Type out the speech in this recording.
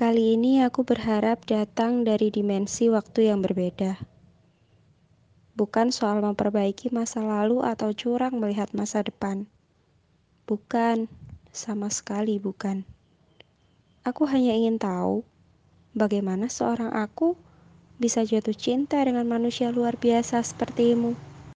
Kali ini aku berharap datang dari dimensi waktu yang berbeda. Bukan soal memperbaiki masa lalu atau curang melihat masa depan. Bukan, sama sekali bukan. Aku hanya ingin tahu bagaimana seorang aku bisa jatuh cinta dengan manusia luar biasa sepertimu.